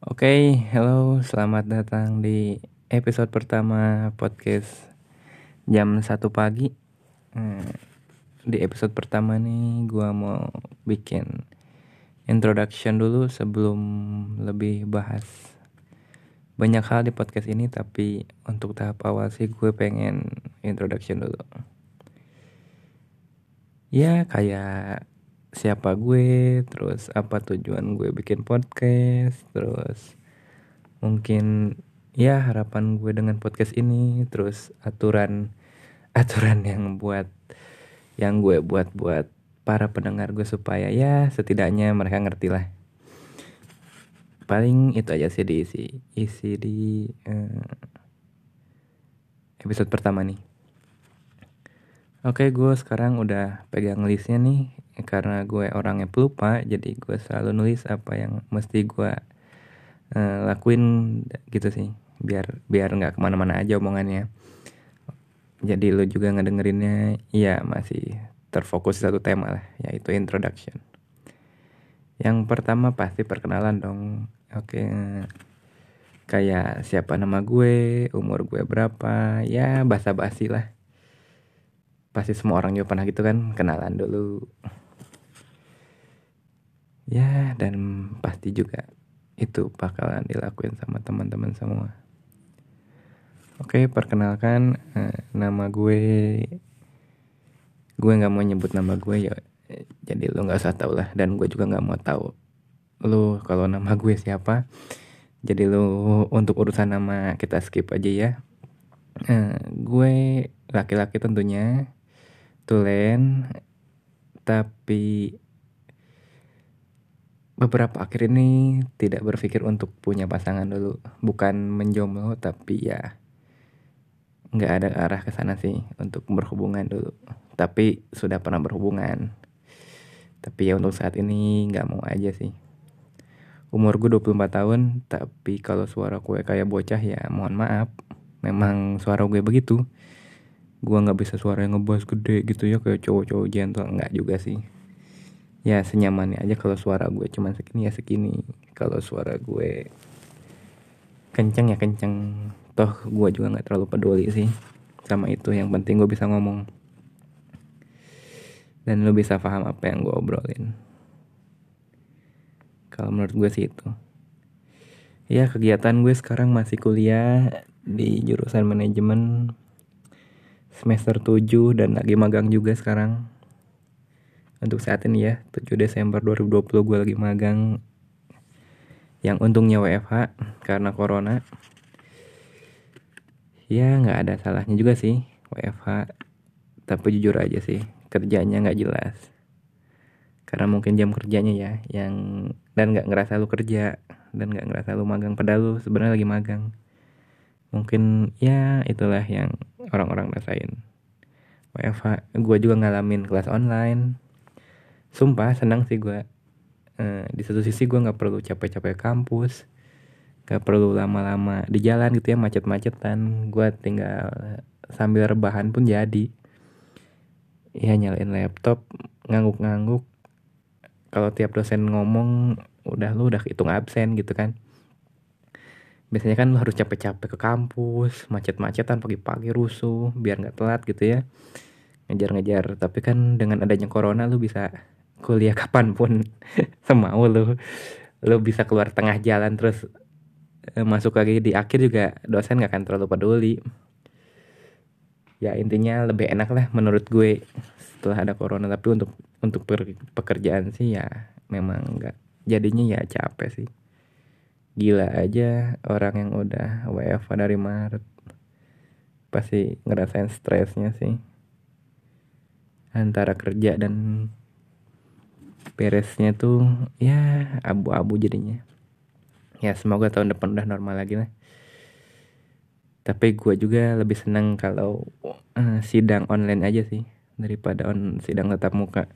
Oke, hello, selamat datang di episode pertama podcast jam 1 pagi. Hmm, Di episode pertama nih gua mau bikin introduction dulu sebelum lebih bahas banyak hal di podcast ini tapi untuk tahap awal sih gue pengen introduction dulu. Ya kayak siapa gue, terus apa tujuan gue bikin podcast, terus mungkin ya harapan gue dengan podcast ini, terus aturan aturan yang buat yang gue buat buat para pendengar gue supaya ya setidaknya mereka ngerti lah. Paling itu aja sih diisi isi di eh, episode pertama nih. Oke, gue sekarang udah pegang listnya nih karena gue orangnya pelupa, jadi gue selalu nulis apa yang mesti gue eh, lakuin gitu sih, biar biar nggak ke mana-mana aja omongannya. Jadi lo juga ngedengerinnya, ya masih terfokus satu tema lah, yaitu introduction. Yang pertama pasti perkenalan dong. Oke, kayak siapa nama gue, umur gue berapa, ya basa-basi lah pasti semua orang juga pernah gitu kan kenalan dulu ya dan pasti juga itu bakalan dilakuin sama teman-teman semua. Oke perkenalkan eh, nama gue gue nggak mau nyebut nama gue ya jadi lo nggak usah tahu lah dan gue juga nggak mau tahu lo kalau nama gue siapa. Jadi lo untuk urusan nama kita skip aja ya. Eh, gue laki-laki tentunya tulen tapi beberapa akhir ini tidak berpikir untuk punya pasangan dulu. Bukan menjomblo tapi ya nggak ada arah ke sana sih untuk berhubungan dulu. Tapi sudah pernah berhubungan. Tapi ya untuk saat ini nggak mau aja sih. Umur gue 24 tahun tapi kalau suara gue kayak bocah ya mohon maaf. Memang suara gue begitu. Gua nggak bisa suara yang ngebas gede gitu ya kayak cowok-cowok gentle. Nggak juga sih ya senyamannya aja kalau suara gue cuman segini ya segini. Kalau suara gue kenceng ya kenceng. Toh gue juga nggak terlalu peduli sih sama itu. Yang penting gue bisa ngomong. Dan lo bisa paham apa yang gue obrolin. Kalau menurut gue sih itu. Ya kegiatan gue sekarang masih kuliah di jurusan manajemen semester 7 dan lagi magang juga sekarang untuk saat ini ya 7 Desember 2020 gue lagi magang yang untungnya WFH karena corona. Ya nggak ada salahnya juga sih WFH tapi jujur aja sih kerjanya nggak jelas. Karena mungkin jam kerjanya ya yang dan nggak ngerasa lu kerja dan nggak ngerasa lu magang padahal lu sebenarnya lagi magang. Mungkin ya itulah yang orang-orang rasain. WFH gue juga ngalamin kelas online sumpah senang sih gue eh, di satu sisi gue nggak perlu capek-capek kampus gak perlu lama-lama di jalan gitu ya macet-macetan. Gue tinggal sambil rebahan pun jadi. Ya nyalain laptop ngangguk-ngangguk. Kalau tiap dosen ngomong udah lu udah hitung absen gitu kan. Biasanya kan lu harus capek-capek ke kampus macet-macetan pagi-pagi rusuh biar nggak telat gitu ya. Ngejar-ngejar. Tapi kan dengan adanya corona lu bisa kuliah kapan pun semau lu. Lu bisa keluar tengah jalan terus eh, masuk lagi di akhir juga dosen nggak akan terlalu peduli. Ya intinya lebih enak lah menurut gue setelah ada corona. Tapi untuk untuk pekerjaan sih ya memang nggak jadinya ya capek sih. Gila aja orang yang udah WFH dari Maret. Pasti ngerasain stresnya sih. Antara kerja dan beresnya tuh ya abu-abu jadinya. Ya semoga tahun depan udah normal lagi lah. Tapi gue juga lebih seneng kalau eh, sidang online aja sih daripada on sidang tatap muka.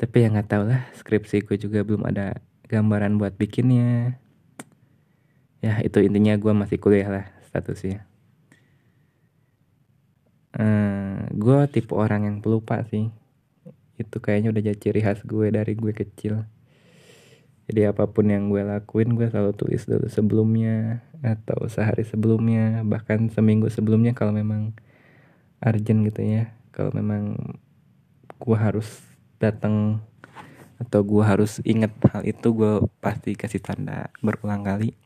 Tapi ya nggak tahu lah skripsi gue juga belum ada gambaran buat bikinnya. Ya itu intinya gue masih kuliah lah statusnya. Eh gue tipe orang yang pelupa sih itu kayaknya udah jadi ciri khas gue dari gue kecil. Jadi apa pun yang gue lakuin gue selalu tulis dulu sebelumnya atau sehari sebelumnya bahkan seminggu sebelumnya kalau memang urgent gitu ya. Kalau memang gue harus datang atau gue harus inget hal itu gue pasti kasih tanda berulang kali.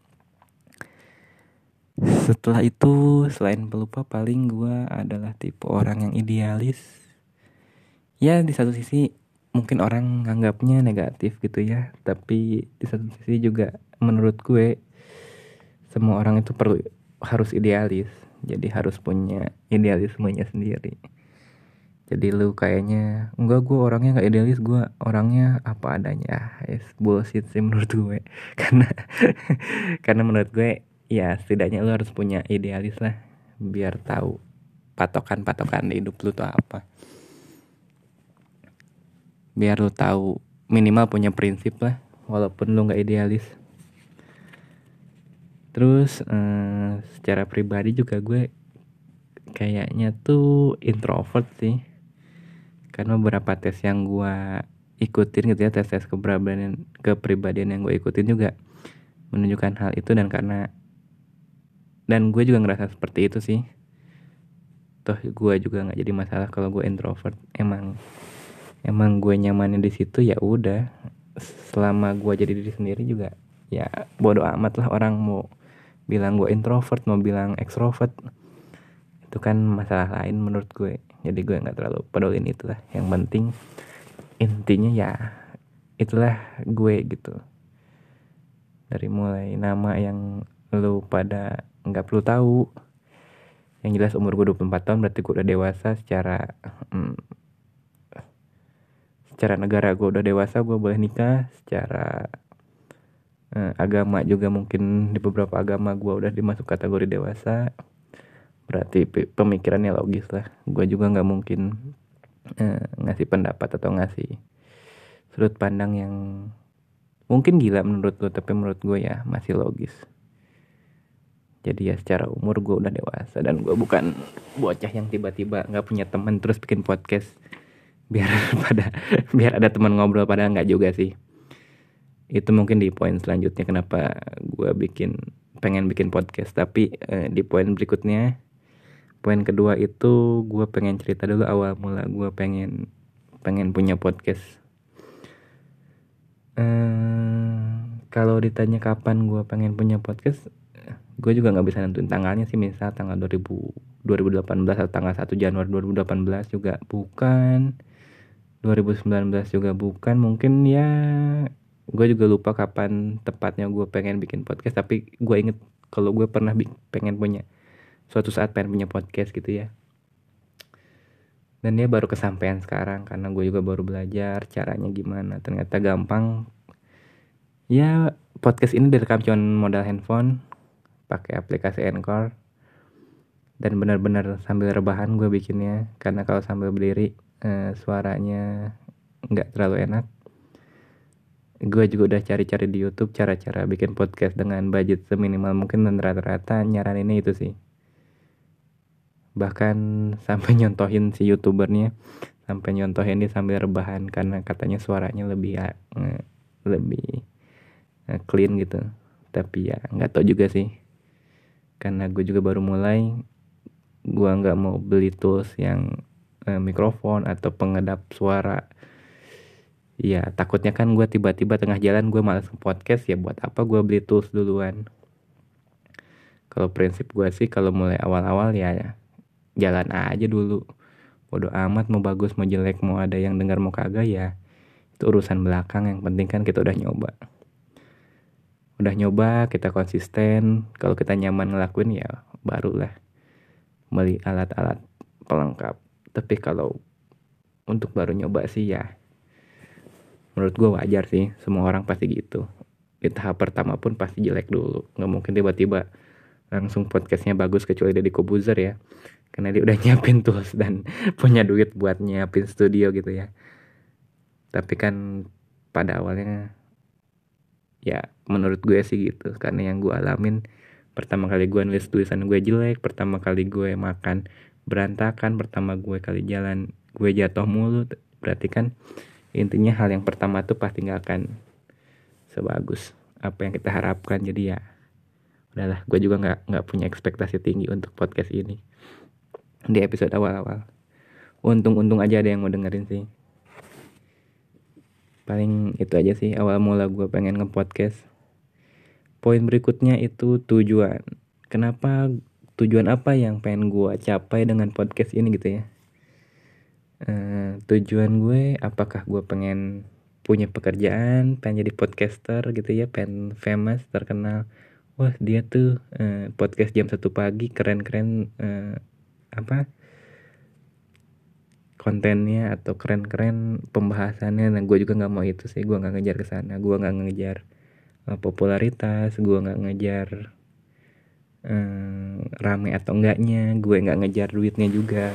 Setelah itu selain pelupa paling gue adalah tipe orang yang idealis ya di satu sisi mungkin orang nganggapnya negatif gitu ya tapi di satu sisi juga menurut gue semua orang itu perlu harus idealis. Jadi harus punya idealismenya sendiri. Jadi lu kayaknya enggak gue orangnya nggak idealis gue orangnya apa adanya. Es bullshit sih menurut gue. Karena karena menurut gue ya setidaknya lu harus punya idealis lah biar tahu patokan-patokan hidup lu tuh apa biar lu tahu minimal punya prinsip lah walaupun lu nggak idealis. Terus eh, secara pribadi juga gue kayaknya tuh introvert sih. Karena beberapa tes yang gue ikutin gitu ya tes tes kepribadian kepribadian yang gue ikutin juga menunjukkan hal itu. Dan karena dan gue juga ngerasa seperti itu sih. Toh gue juga nggak jadi masalah kalau gue introvert emang emang gue nyamannya di situ ya udah. Selama gue jadi diri sendiri juga ya bodoh amat lah orang mau bilang gue introvert mau bilang extrovert. Itu kan masalah lain menurut gue. Jadi gue nggak terlalu pedulin itu lah. Yang penting intinya ya itulah gue gitu. Dari mulai nama yang lu pada nggak perlu tahu. Yang jelas umur gue 24 tahun berarti gue udah dewasa secara hmm, secara negara gue udah dewasa gue boleh nikah. Secara eh, agama juga mungkin di beberapa agama gue udah dimasuk kategori dewasa. Berarti pemikirannya logis lah. Gue juga nggak mungkin eh, ngasih pendapat atau ngasih sudut pandang yang mungkin gila menurut lo tapi menurut gue ya masih logis. Jadi ya secara umur gue udah dewasa dan gue bukan bocah yang tiba-tiba nggak punya teman terus bikin podcast biar pada biar ada teman ngobrol pada nggak juga sih. Itu mungkin di poin selanjutnya kenapa gue bikin pengen bikin podcast. Tapi eh, di poin berikutnya poin kedua itu gue pengen cerita dulu awal mula gue pengen pengen punya podcast. Eh, kalau ditanya kapan gue pengen punya podcast gue juga nggak bisa nentuin tanggalnya sih. Misal tanggal 2000 2018 atau tanggal 1 Januari 2018 juga. Bukan 2019 juga. Bukan mungkin ya gue juga lupa kapan tepatnya gue pengen bikin podcast tapi gue inget kalau gue pernah pengen punya suatu saat pengen punya podcast gitu ya. Dan dia baru kesampaian sekarang karena gue juga baru belajar caranya gimana. Ternyata gampang. Ya podcast ini direkam cuma modal handphone pakai aplikasi Anchor. Dan benar-benar sambil rebahan gue bikinnya karena kalau sambil berdiri eh, suaranya nggak terlalu enak. Gue juga udah cari-cari di YouTube cara-cara bikin podcast dengan budget seminimal mungkin dan rata-rata nyaraninnya itu sih. Bahkan sampai nyontohin si youtubernya sampai nyontohin dia sambil rebahan karena katanya suaranya lebih uh, lebih uh, clean gitu. Tapi ya nggak tau juga sih. Karena gue juga baru mulai gue nggak mau beli tools yang eh, mikrofon atau pengedap suara. Ya takutnya kan gue tiba-tiba tengah jalan gue malas podcast ya buat apa gue beli tools duluan? Kalau prinsip gue sih kalau mulai awal-awal ya jalan aja dulu. Bodoh amat mau bagus mau jelek mau ada yang dengar mau kagak ya itu urusan belakang. Yang penting kan kita udah nyoba. Udah nyoba kita konsisten. Kalau kita nyaman ngelakuin ya barulah. Beli alat-alat pelengkap tapi kalau untuk baru nyoba sih ya menurut gue wajar sih. Semua orang pasti gitu. Di tahap pertama pun pasti jelek dulu. Nggak mungkin tiba-tiba langsung podcastnya bagus kecuali dari Kobuzer ya. Karena dia udah nyiapin tools dan punya duit buat nyiapin studio gitu ya. Tapi kan pada awalnya ya menurut gue sih gitu. Karena yang gue alamin pertama kali gue nulis tulisan gue jelek pertama kali gue makan berantakan pertama gue kali jalan gue jatuh mulu berarti kan intinya hal yang pertama tuh pasti nggak akan sebagus apa yang kita harapkan jadi ya udahlah gue juga nggak nggak punya ekspektasi tinggi untuk podcast ini di episode awal-awal. Untung-untung aja ada yang mau dengerin sih. Paling itu aja sih awal mula gue pengen nge-podcast. Poin berikutnya itu tujuan. Kenapa tujuan apa yang pengen gue capai dengan podcast ini gitu ya? Uh, tujuan gue apakah gue pengen punya pekerjaan pengen jadi podcaster gitu ya pengen famous terkenal? Wah dia tuh uh, podcast jam satu pagi keren-keren uh, apa kontennya atau keren-keren pembahasannya. Nah gue juga nggak mau itu sih gue nggak ngejar ke sana. Gue nggak ngejar uh, popularitas gue nggak ngejar uh, rame atau enggaknya gue nggak ngejar duitnya juga.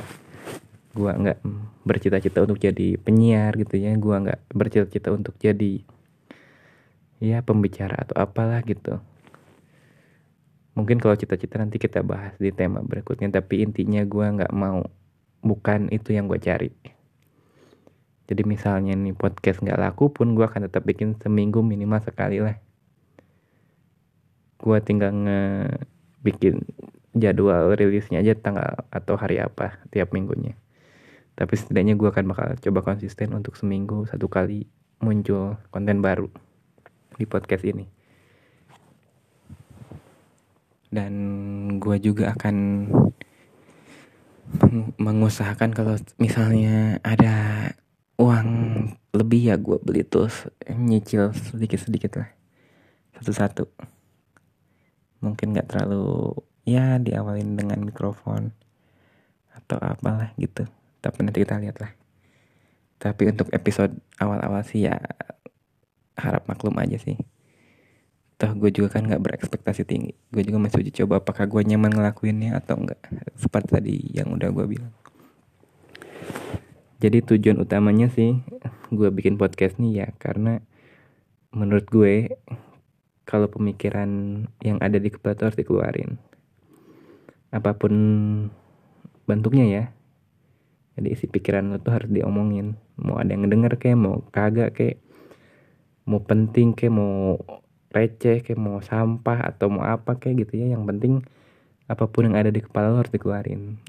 Gue nggak bercita-cita untuk jadi penyiar gitu ya gue nggak bercita-cita untuk jadi ya pembicara atau apalah gitu. Mungkin kalau cita-cita nanti kita bahas di tema berikutnya tapi intinya gue nggak mau bukan itu yang gue cari. Jadi misalnya nih podcast nggak laku pun gue akan tetap bikin seminggu minimal sekali lah. Gue tinggal nge bikin jadwal rilisnya aja tanggal atau hari apa tiap minggunya. Tapi setidaknya gue akan bakal coba konsisten untuk seminggu satu kali muncul konten baru di podcast ini. Dan gue juga akan mengusahakan kalau misalnya ada uang lebih ya gue beli terus nyicil sedikit-sedikit lah. Satu-satu mungkin nggak terlalu ya diawalin dengan mikrofon atau apalah gitu. Tapi nanti kita lihat lah tapi untuk episode awal-awal sih ya harap maklum aja sih. Toh gue juga kan nggak berekspektasi tinggi. Gue juga masih uji coba apakah gue nyaman ngelakuinnya atau enggak seperti tadi yang udah gue bilang. Jadi tujuan utamanya sih gue bikin podcast nih ya karena menurut gue kalau pemikiran yang ada di kepala itu harus dikeluarin. Apa pun bentuknya ya. Jadi isi pikiran lo tuh harus diomongin. Mau ada yang ngedenger kayak mau kagak kayak mau penting kayak mau receh kayak mau sampah atau mau apa kayak gitu ya. Yang penting apa pun yang ada di kepala lo harus dikeluarin.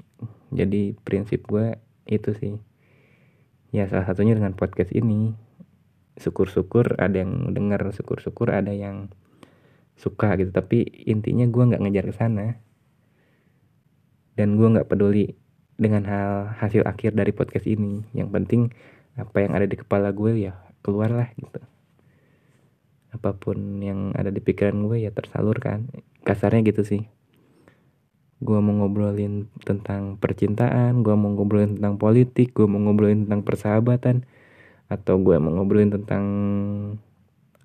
Jadi prinsip gue itu sih. Ya salah satunya dengan podcast ini. Syukur-syukur ada yang denger syukur-syukur ada yang suka gitu. Tapi intinya gue nggak ngejar ke sana. Dan gue nggak peduli dengan hal hasil akhir dari podcast ini. Yang penting apa yang ada di kepala gue ya keluarlah gitu. Apa pun yang ada di pikiran gue ya tersalurkan kasarnya gitu sih. Gue mau ngobrolin tentang percintaan gue mau ngobrolin tentang politik gue mau ngobrolin tentang persahabatan atau gue mau ngobrolin tentang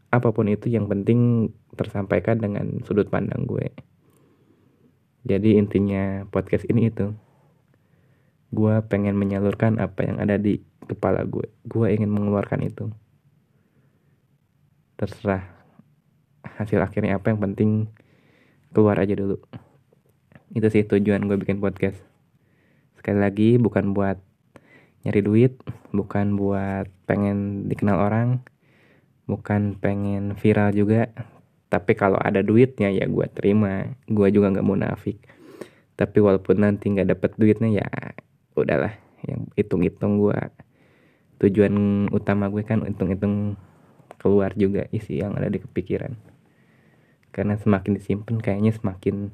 apa pun itu yang penting tersampaikan dengan sudut pandang gue. Jadi intinya podcast ini itu gue pengen menyalurkan apa yang ada di kepala gue. Gue ingin mengeluarkan itu. Terserah hasil akhirnya apa yang penting keluar aja dulu. Itu sih tujuan gue bikin podcast. Sekali lagi bukan buat nyari duit bukan buat pengen dikenal orang bukan pengen viral juga tapi kalau ada duitnya ya gue terima. Gue juga nggak munafik. Tapi walaupun nanti nggak dapet duitnya ya udahlah. Yang hitung-hitung gue tujuan utama gue kan hitung-hitung keluar juga isi yang ada di kepikiran. Karena semakin disimpan kayaknya semakin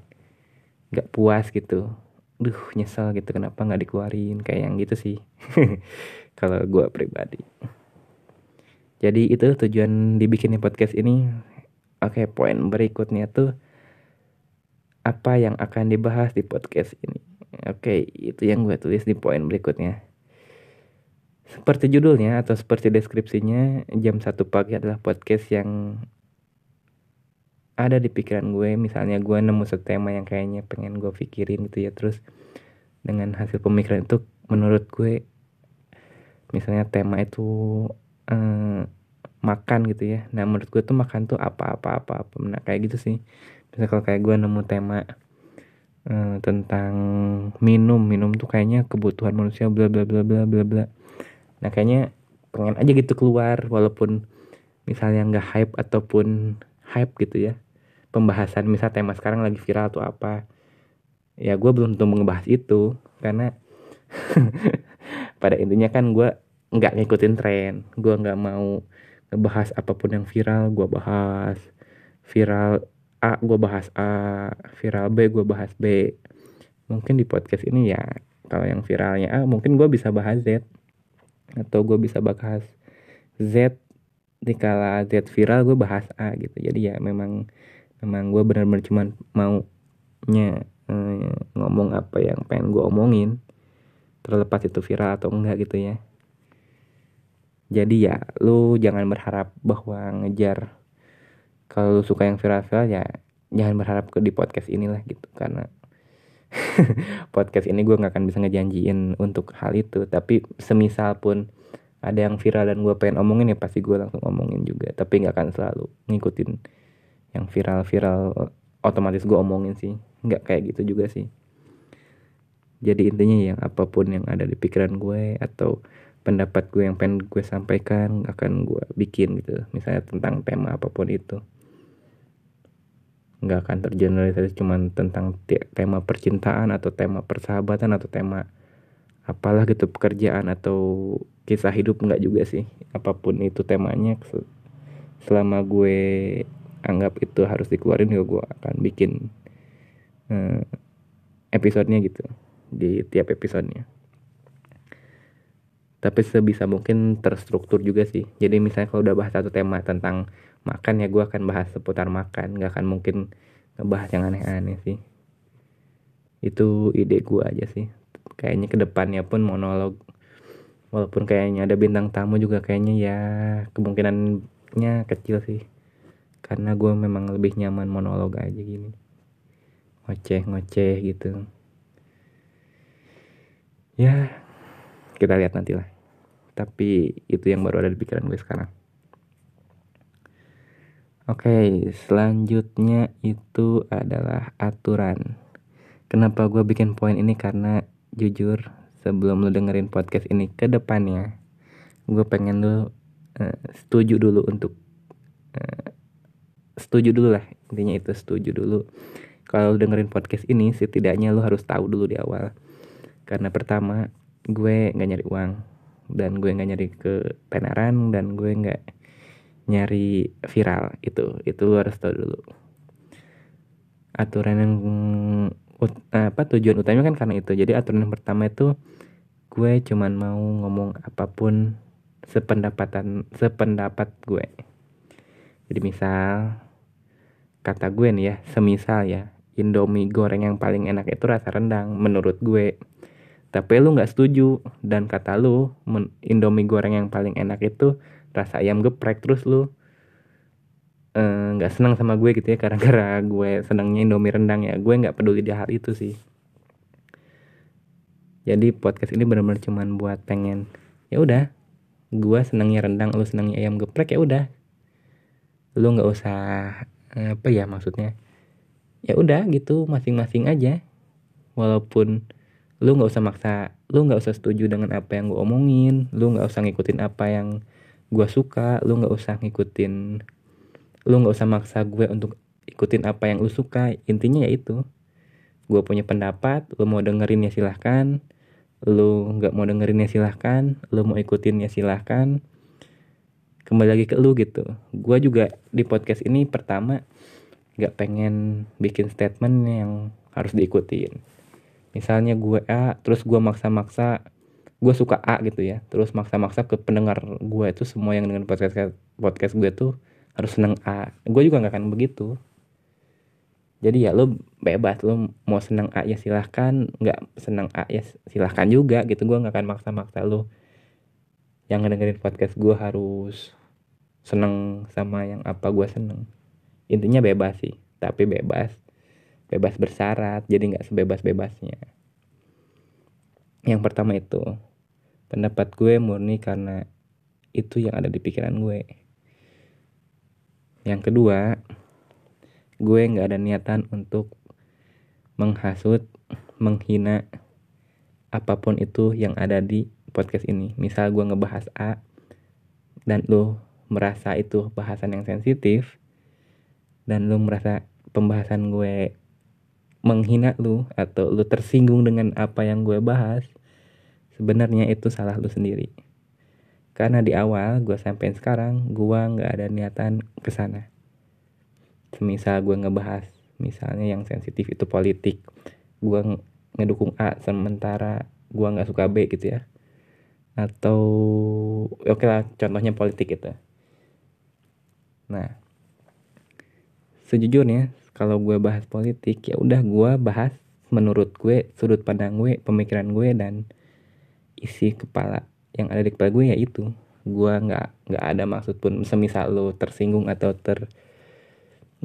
nggak puas gitu. Duh nyesel gitu kenapa nggak dikeluarin? Kayak yang gitu sih. Kalau gue pribadi jadi itu tujuan dibikinnya podcast ini oke poin berikutnya tuh apa yang akan dibahas di podcast ini Oke, itu yang gue tulis di poin berikutnya. Seperti judulnya atau seperti deskripsinya, jam satu pagi adalah podcast yang ada di pikiran gue. Misalnya gue nemu satu tema yang kayaknya pengen gue pikirin gitu ya. Terus dengan hasil pemikiran itu menurut gue, misalnya tema itu eh, makan gitu ya. Nah menurut gue tuh makan tuh apa-apa-apa. Nah kayak gitu sih. Misalnya kalau kayak gue nemu tema uh, tentang minum minum tuh kayaknya kebutuhan manusia bla bla bla bla bla bla nah kayaknya pengen aja gitu keluar walaupun misalnya nggak hype ataupun hype gitu ya pembahasan misal tema sekarang lagi viral atau apa ya gue belum tentu ngebahas itu karena pada intinya kan gue nggak ngikutin tren gue nggak mau ngebahas apa pun yang viral gue bahas. Viral A gue bahas A. Viral B gue bahas B. Mungkin di podcast ini ya kalau yang viralnya A mungkin gue bisa bahas Z. Atau gue bisa bahas Z dikala Z viral gue bahas A gitu. Jadi ya memang memang gue benar-benar cuman maunya eh, ngomong apa yang pengen gue omongin. Terlepas itu viral atau enggak gitu ya jadi ya lu jangan berharap bahwa ngejar kalau lu suka yang viral-viral ya jangan berharap ke di podcast inilah gitu. Karena podcast ini gue nggak akan bisa ngejanjiin untuk hal itu. Tapi semisal pun ada yang viral dan gue pengen omongin ya pasti gue langsung omongin juga. Tapi nggak akan selalu ngikutin yang viral-viral otomatis gue omongin sih. Nggak kayak gitu juga sih. Jadi intinya yang apa pun yang ada di pikiran gue atau pendapat gue yang pengen gue sampaikan akan gue bikin gitu. Misalnya tentang tema apa pun itu. Nggak akan tergeneralisasi cuman tentang tema percintaan atau tema persahabatan atau tema apalah gitu pekerjaan atau kisah hidup nggak juga sih. Apa pun itu temanya selama gue anggap itu harus dikeluarin ya gue akan bikin uh, episodenya gitu. Di tiap episodenya tapi sebisa mungkin terstruktur juga sih. Jadi misalnya kalau udah bahas satu tema tentang makan ya gue akan bahas seputar makan. Gak akan mungkin ngebahas yang aneh-aneh sih. Itu ide gue aja sih. Kayaknya ke depannya pun monolog walaupun kayaknya ada bintang tamu juga kayaknya ya kemungkinannya kecil sih. Karena gue memang lebih nyaman monolog aja gini. Ngoceh ngoceh gitu. Ya kita lihat nanti lah tapi itu yang baru ada di pikiran gue sekarang. Oke selanjutnya itu adalah aturan. Kenapa gue bikin poin ini? Karena jujur sebelum lu dengerin podcast ini ke depannya gue pengen lu uh, setuju dulu untuk uh, setuju dulu lah. Intinya itu setuju dulu. Kalau dengerin podcast ini setidaknya lu harus tahu dulu di awal. Karena pertama gue nggak nyari uang dan gue nggak nyari ke penaran dan gue nggak nyari viral. Itu itu lu harus tahu dulu. Aturan yang apa tujuan utamanya kan karena itu. Jadi aturan yang pertama itu gue cuman mau ngomong apa pun sependapatan sependapat gue. Jadi misal kata gue nih ya semisal ya Indomie goreng yang paling enak itu rasa rendang menurut gue tapi lu nggak setuju. Dan kata lu Indomie goreng yang paling enak itu rasa ayam geprek terus lu. Eh, nggak uh, senang sama gue gitu ya karena gara gue senangnya Indomie rendang ya. Gue nggak peduli di hal itu sih. Jadi podcast ini benar-benar cuman buat pengen ya udah gue senangnya rendang lu senangnya ayam geprek ya udah. Lu nggak usah apa ya maksudnya? Ya udah gitu masing-masing aja. Walaupun lu nggak usah maksa lu nggak usah setuju dengan apa yang gue omongin lu nggak usah ngikutin apa yang gue suka lu nggak usah ngikutin lu nggak usah maksa gue untuk ikutin apa yang lu suka. Intinya ya itu. Gue punya pendapat lu mau dengerin ya silahkan. Lu nggak mau dengerin ya silahkan. Lu mau ikutin ya silahkan. Kembali lagi ke lu gitu. Gue juga di podcast ini pertama nggak pengen bikin statement yang harus diikutin misalnya gue A terus gue maksa-maksa gue suka A gitu ya terus maksa-maksa ke pendengar gue itu semua yang dengan podcast podcast gue tuh harus seneng A. Gue juga nggak akan begitu. Jadi ya lo bebas lo mau seneng A ya silahkan nggak seneng A ya silahkan juga gitu. Gue nggak akan maksa-maksa lo yang ngedengerin podcast gue harus seneng sama yang apa gue seneng. Intinya bebas sih tapi bebas bebas bersyarat jadi nggak sebebas-bebasnya. Yang pertama itu pendapat gue murni karena itu yang ada di pikiran gue. Yang kedua gue nggak ada niatan untuk menghasut menghina apa pun itu yang ada di podcast ini. Misal gue ngebahas A dan lo merasa itu bahasan yang sensitif dan lu merasa pembahasan gue menghina lu atau lu tersinggung dengan apa yang gue bahas sebenarnya itu salah lu sendiri. Karena di awal gue sampai sekarang gue nggak ada niatan ke sana. Semisal gue ngebahas misalnya yang sensitif itu politik gue ngedukung A sementara gue nggak suka B gitu ya. Atau oke okay lah contohnya politik itu. Nah sejujurnya kalau gue bahas politik ya udah gue bahas menurut gue sudut pandang gue pemikiran gue dan isi kepala yang ada di kepala gue ya itu. Gue nggak nggak ada maksud pun semisal lo tersinggung atau ter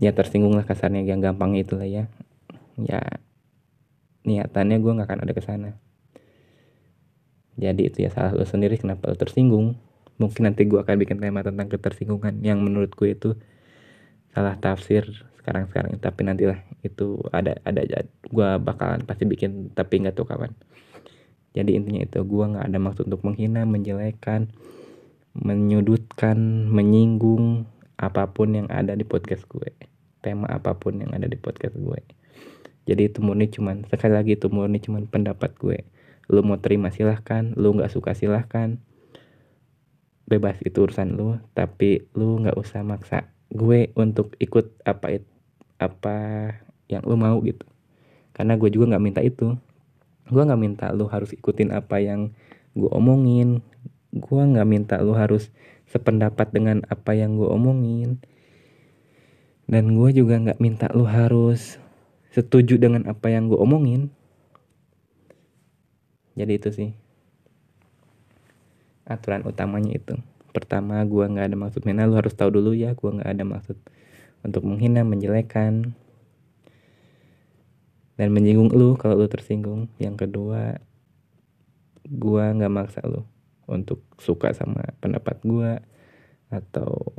ya tersinggung lah kasarnya yang gampang itu lah ya. Ya niatannya gue nggak akan ada ke sana. Jadi itu ya salah lo sendiri kenapa lo tersinggung. Mungkin nanti gue akan bikin tema tentang ketersinggungan yang menurut gue itu salah tafsir sekarang sekarang tapi nantilah itu ada ada gue bakalan pasti bikin tapi nggak tahu kapan jadi intinya itu gue nggak ada maksud untuk menghina menjelekan menyudutkan menyinggung apa pun yang ada di podcast gue. Tema apa pun yang ada di podcast gue. Jadi itu murni cuman sekali lagi itu murni cuman pendapat gue. Lu mau terima silahkan lu nggak suka silahkan. Bebas itu urusan lu. Tapi lu nggak usah maksa gue untuk ikut apa itu apa yang lu mau gitu. Karena gue juga nggak minta itu. Gue nggak minta lu harus ikutin apa yang gue omongin. Gue nggak minta lu harus sependapat dengan apa yang gue omongin. Dan gue juga nggak minta lu harus setuju dengan apa yang gue omongin. Jadi itu sih aturan utamanya itu pertama gue nggak ada maksud menah lu harus tahu dulu ya gue nggak ada maksud untuk menghina menjelekan dan menyinggung lu kalau lu tersinggung. Yang kedua gue nggak maksa lu untuk suka sama pendapat gue atau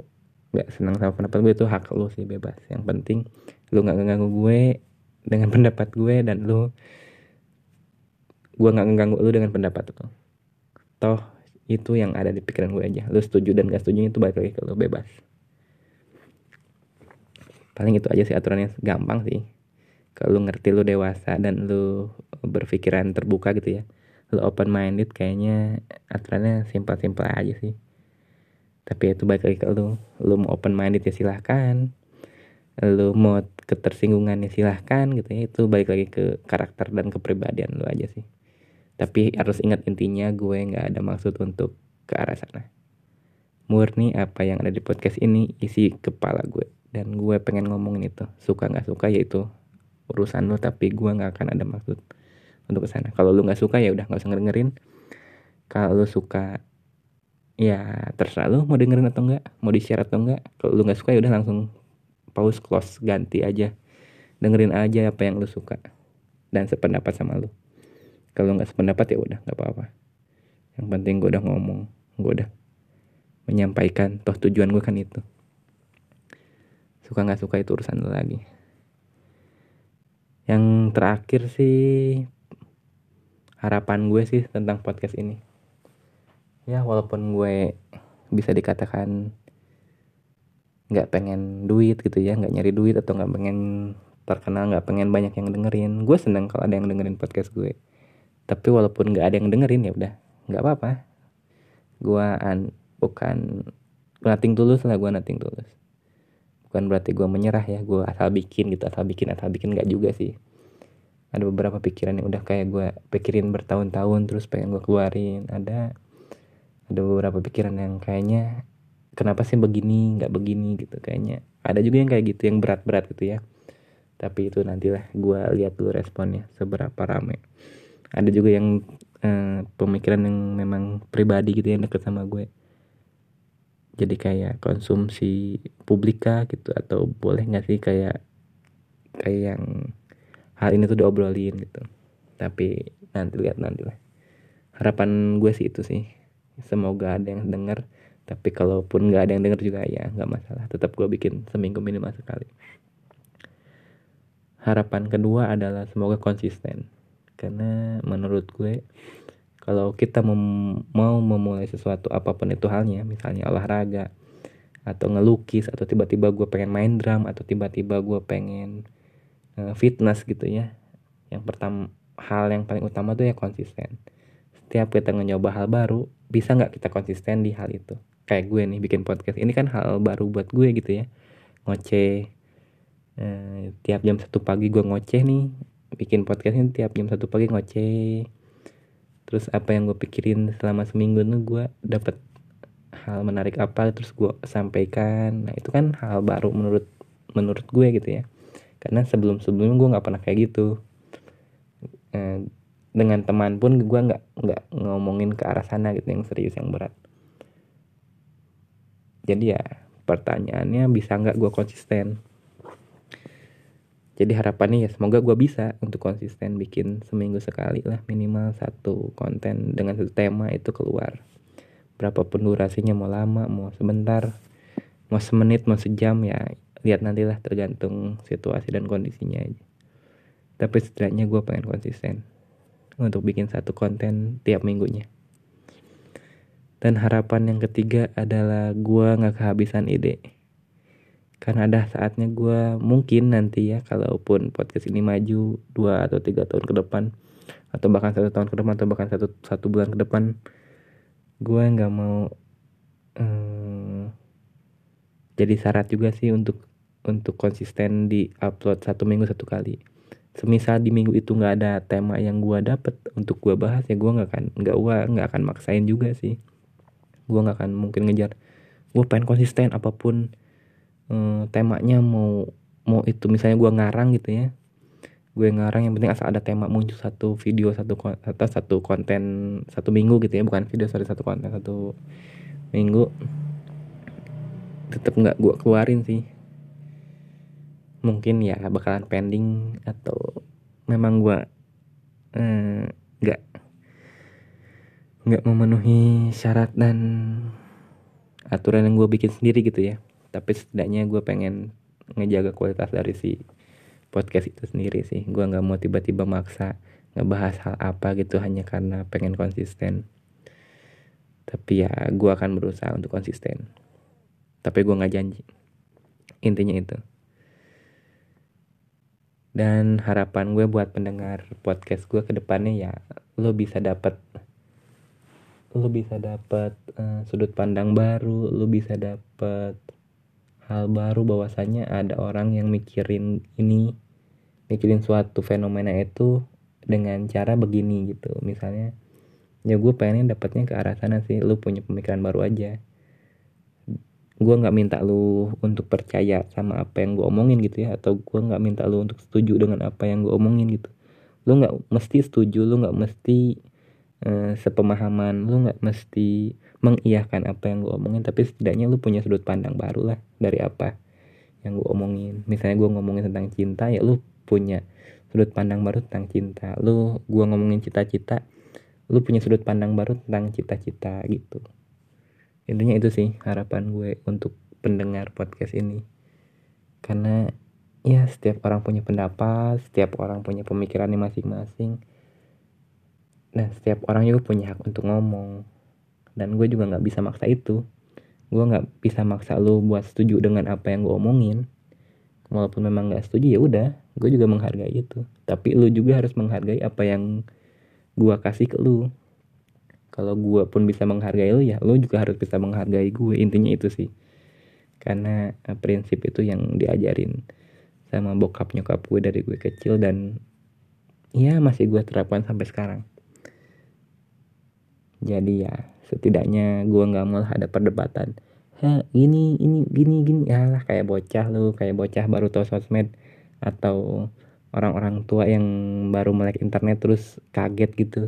nggak senang sama pendapat gue itu hak lu sih bebas. Yang penting lu nggak ngeganggu gue dengan pendapat gue dan lu gue nggak ngeganggu lu dengan pendapat lu. Toh itu yang ada di pikiran gue aja. Lu setuju dan gak setuju itu balik lagi ke lu bebas. Paling itu aja sih aturannya. Gampang sih. Kalau ngerti lu dewasa dan lu berpikiran terbuka gitu ya. Lu open minded kayaknya aturannya simpel-simpel aja sih. Tapi itu balik lagi ke lu. Lu mau open minded ya silahkan. Lu mau ketersinggungan ya silahkan gitu ya. Itu balik lagi ke karakter dan kepribadian lu aja sih tapi harus ingat intinya gue nggak ada maksud untuk ke arah sana. Murni apa yang ada di podcast ini isi kepala gue. Dan gue pengen ngomongin itu. Suka nggak suka yaitu urusan lo tapi gue nggak akan ada maksud untuk ke sana. Kalau lu nggak suka ya udah nggak usah dengerin. Kalau lu suka ya terserah lu mau dengerin atau enggak, mau di-share atau enggak. Kalau lu nggak suka ya udah langsung pause close ganti aja. Dengerin aja apa yang lu suka dan sependapat sama lu kalau nggak sependapat ya udah nggak apa-apa. Yang penting gue udah ngomong gue udah menyampaikan toh tujuan gue kan itu. Suka nggak suka itu urusan lo lagi. Yang terakhir sih harapan gue sih tentang podcast ini. Ya walaupun gue bisa dikatakan nggak pengen duit gitu ya nggak nyari duit atau nggak pengen terkenal nggak pengen banyak yang dengerin. Gue seneng kalau ada yang dengerin podcast gue tapi walaupun nggak ada yang dengerin ya udah. Nggak apa-apa. Gua an bukan nating tulus lah gua nating tulus. Bukan berarti gua menyerah ya gua asal bikin gitu asal bikin asal bikin nggak juga sih. Ada beberapa pikiran yang udah kayak gua pikirin bertahun-tahun terus pengen gua keluarin. Ada ada beberapa pikiran yang kayaknya kenapa sih begini nggak begini gitu kayaknya. Ada juga yang kayak gitu yang berat-berat gitu ya. Tapi itu nantilah gue lihat dulu responnya seberapa rame ada juga yang uh, pemikiran yang memang pribadi gitu yang deket sama gue. Jadi kayak konsumsi publika gitu atau boleh nggak sih kayak kayak yang hal ini tuh diobrolin gitu. Tapi nanti lihat nanti lah. Harapan gue sih itu sih. Semoga ada yang denger tapi kalaupun nggak ada yang denger juga ya nggak masalah. Tetap gue bikin seminggu minimal sekali. Harapan kedua adalah semoga konsisten karena menurut gue kalau kita mem mau memulai sesuatu apa pun itu halnya misalnya olahraga atau ngelukis atau tiba-tiba gue pengen main drum atau tiba-tiba gue pengen uh, fitness gitu ya yang pertama hal yang paling utama tuh ya konsisten. Setiap kita nyoba hal baru bisa nggak kita konsisten di hal itu? Kayak gue nih bikin podcast ini kan hal baru buat gue gitu ya. Ngoceh eh, tiap jam satu pagi gue ngoceh nih bikin podcast ini tiap jam satu pagi ngoceh. Terus apa yang gue pikirin selama seminggu tuh gue dapet hal menarik apa terus gue sampaikan. Nah itu kan hal baru menurut menurut gue gitu ya. Karena sebelum sebelumnya gue nggak pernah kayak gitu. Eh, dengan teman pun gue nggak nggak ngomongin ke arah sana gitu yang serius yang berat. Jadi ya pertanyaannya bisa nggak gue konsisten jadi harapannya ya semoga gue bisa untuk konsisten bikin seminggu sekali lah minimal satu konten dengan satu tema itu keluar. Berapapun durasinya mau lama mau sebentar mau semenit mau sejam ya lihat nantilah tergantung situasi dan kondisinya aja. Tapi setidaknya gue pengen konsisten untuk bikin satu konten tiap minggunya. Dan harapan yang ketiga adalah gue nggak kehabisan ide karena ada saatnya gue mungkin nanti ya kalaupun podcast ini maju dua atau tiga tahun ke depan atau bahkan satu tahun ke depan atau bahkan satu satu bulan ke depan gue nggak mau um, jadi syarat juga sih untuk untuk konsisten di upload satu minggu satu kali. Semisal di minggu itu nggak ada tema yang gue dapet untuk gue bahas ya gue nggak akan nggak gue nggak akan maksain juga sih. Gue nggak akan mungkin ngejar. Gue pengen konsisten apa pun um, temanya mau mau itu misalnya gue ngarang gitu ya. Gue ngarang yang penting asal ada tema muncul satu video satu atau satu konten satu minggu gitu ya bukan video sorry satu konten satu minggu. Tetap nggak gue keluarin sih. Mungkin ya bakalan pending atau memang gue eh, nggak eh, nggak memenuhi syarat dan aturan yang gue bikin sendiri gitu ya tapi setidaknya gue pengen ngejaga kualitas dari si podcast itu sendiri sih. Gue nggak mau tiba-tiba maksa ngebahas hal apa gitu hanya karena pengen konsisten. Tapi ya gue akan berusaha untuk konsisten. Tapi gue nggak janji. Intinya itu. Dan harapan gue buat pendengar podcast gue ke depannya ya lo bisa dapat lo bisa dapat uh, sudut pandang baru lo bisa dapat hal baru bahwasanya ada orang yang mikirin ini mikirin suatu fenomena itu dengan cara begini gitu. Misalnya ya gue pengen dapatnya ke arah sana sih lu punya pemikiran baru aja. Gue nggak minta lu untuk percaya sama apa yang gue omongin gitu ya atau gue nggak minta lu untuk setuju dengan apa yang gue omongin gitu. Lu nggak mesti setuju lu nggak mesti uh, sepemahaman lu nggak mesti mengiyahkan apa yang gue omongin tapi setidaknya lu punya sudut pandang baru lah dari apa yang gue omongin. Misalnya gue ngomongin tentang cinta ya lu punya sudut pandang baru tentang cinta. Lu gue ngomongin cita-cita lu punya sudut pandang baru tentang cita-cita gitu. Intinya itu sih harapan gue untuk pendengar podcast ini. Karena ya setiap orang punya pendapat setiap orang punya pemikirannya masing-masing nah setiap orang juga punya hak untuk ngomong. Dan gue juga nggak bisa maksa itu. Gue nggak bisa maksa lo buat setuju dengan apa yang gue omongin. Walaupun memang nggak setuju ya udah. Gue juga menghargai itu. Tapi lu juga harus menghargai apa yang gue kasih ke lu. Kalau gue pun bisa menghargai lu ya lu juga harus bisa menghargai gue. Intinya itu sih. Karena uh, prinsip itu yang diajarin sama bokap nyokap gue dari gue kecil dan ya masih gue terapkan sampai sekarang jadi ya setidaknya gue nggak mau ada perdebatan. Ha gini ini gini gini. Ya lah kayak bocah lu kayak bocah baru tahu sosmed. Atau orang-orang tua yang baru melek internet terus kaget gitu.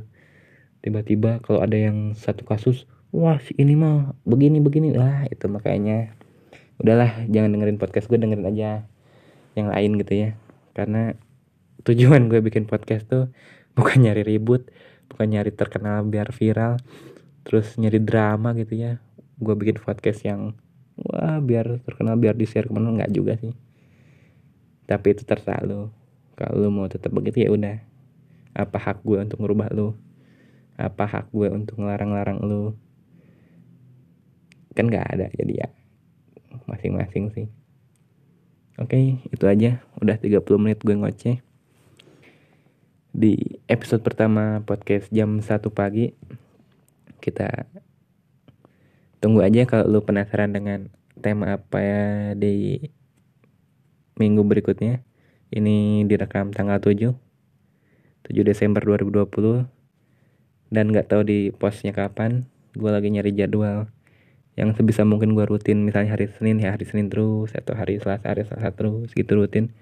Tiba-tiba kalau ada yang satu kasus wah si ini mah begini begini. Lah itu makanya udahlah jangan dengerin podcast gue dengerin aja yang lain gitu ya. Karena tujuan gue bikin podcast tuh bukan nyari ribut bukan nyari terkenal biar viral. Terus nyari drama gitu ya. Gue bikin podcast yang wah biar terkenal biar di share ke mana nggak juga sih. Tapi itu terserah lo kalau lo mau tetap begitu ya udah. Apa hak gue untuk merubah lo apa hak gue untuk ngelarang-larang lo kan nggak ada jadi ya masing-masing sih. Oke itu aja. Udah 30 menit gue ngoceh. Di episode pertama podcast jam 1 pagi. Kita tunggu aja kalau lu penasaran dengan tema apa ya di minggu berikutnya. Ini direkam tanggal 7 7 Desember 2020 dan nggak tahu di postnya kapan. Gue lagi nyari jadwal yang sebisa mungkin gue rutin. Misalnya hari Senin ya hari Senin terus. Atau hari Selasa hari Selasa terus. Gitu rutin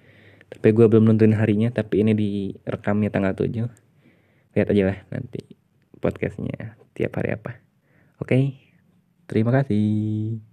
tapi gue belum nentuin harinya tapi ini direkamnya tanggal 7 lihat aja lah nanti podcastnya tiap hari apa. Oke terima kasih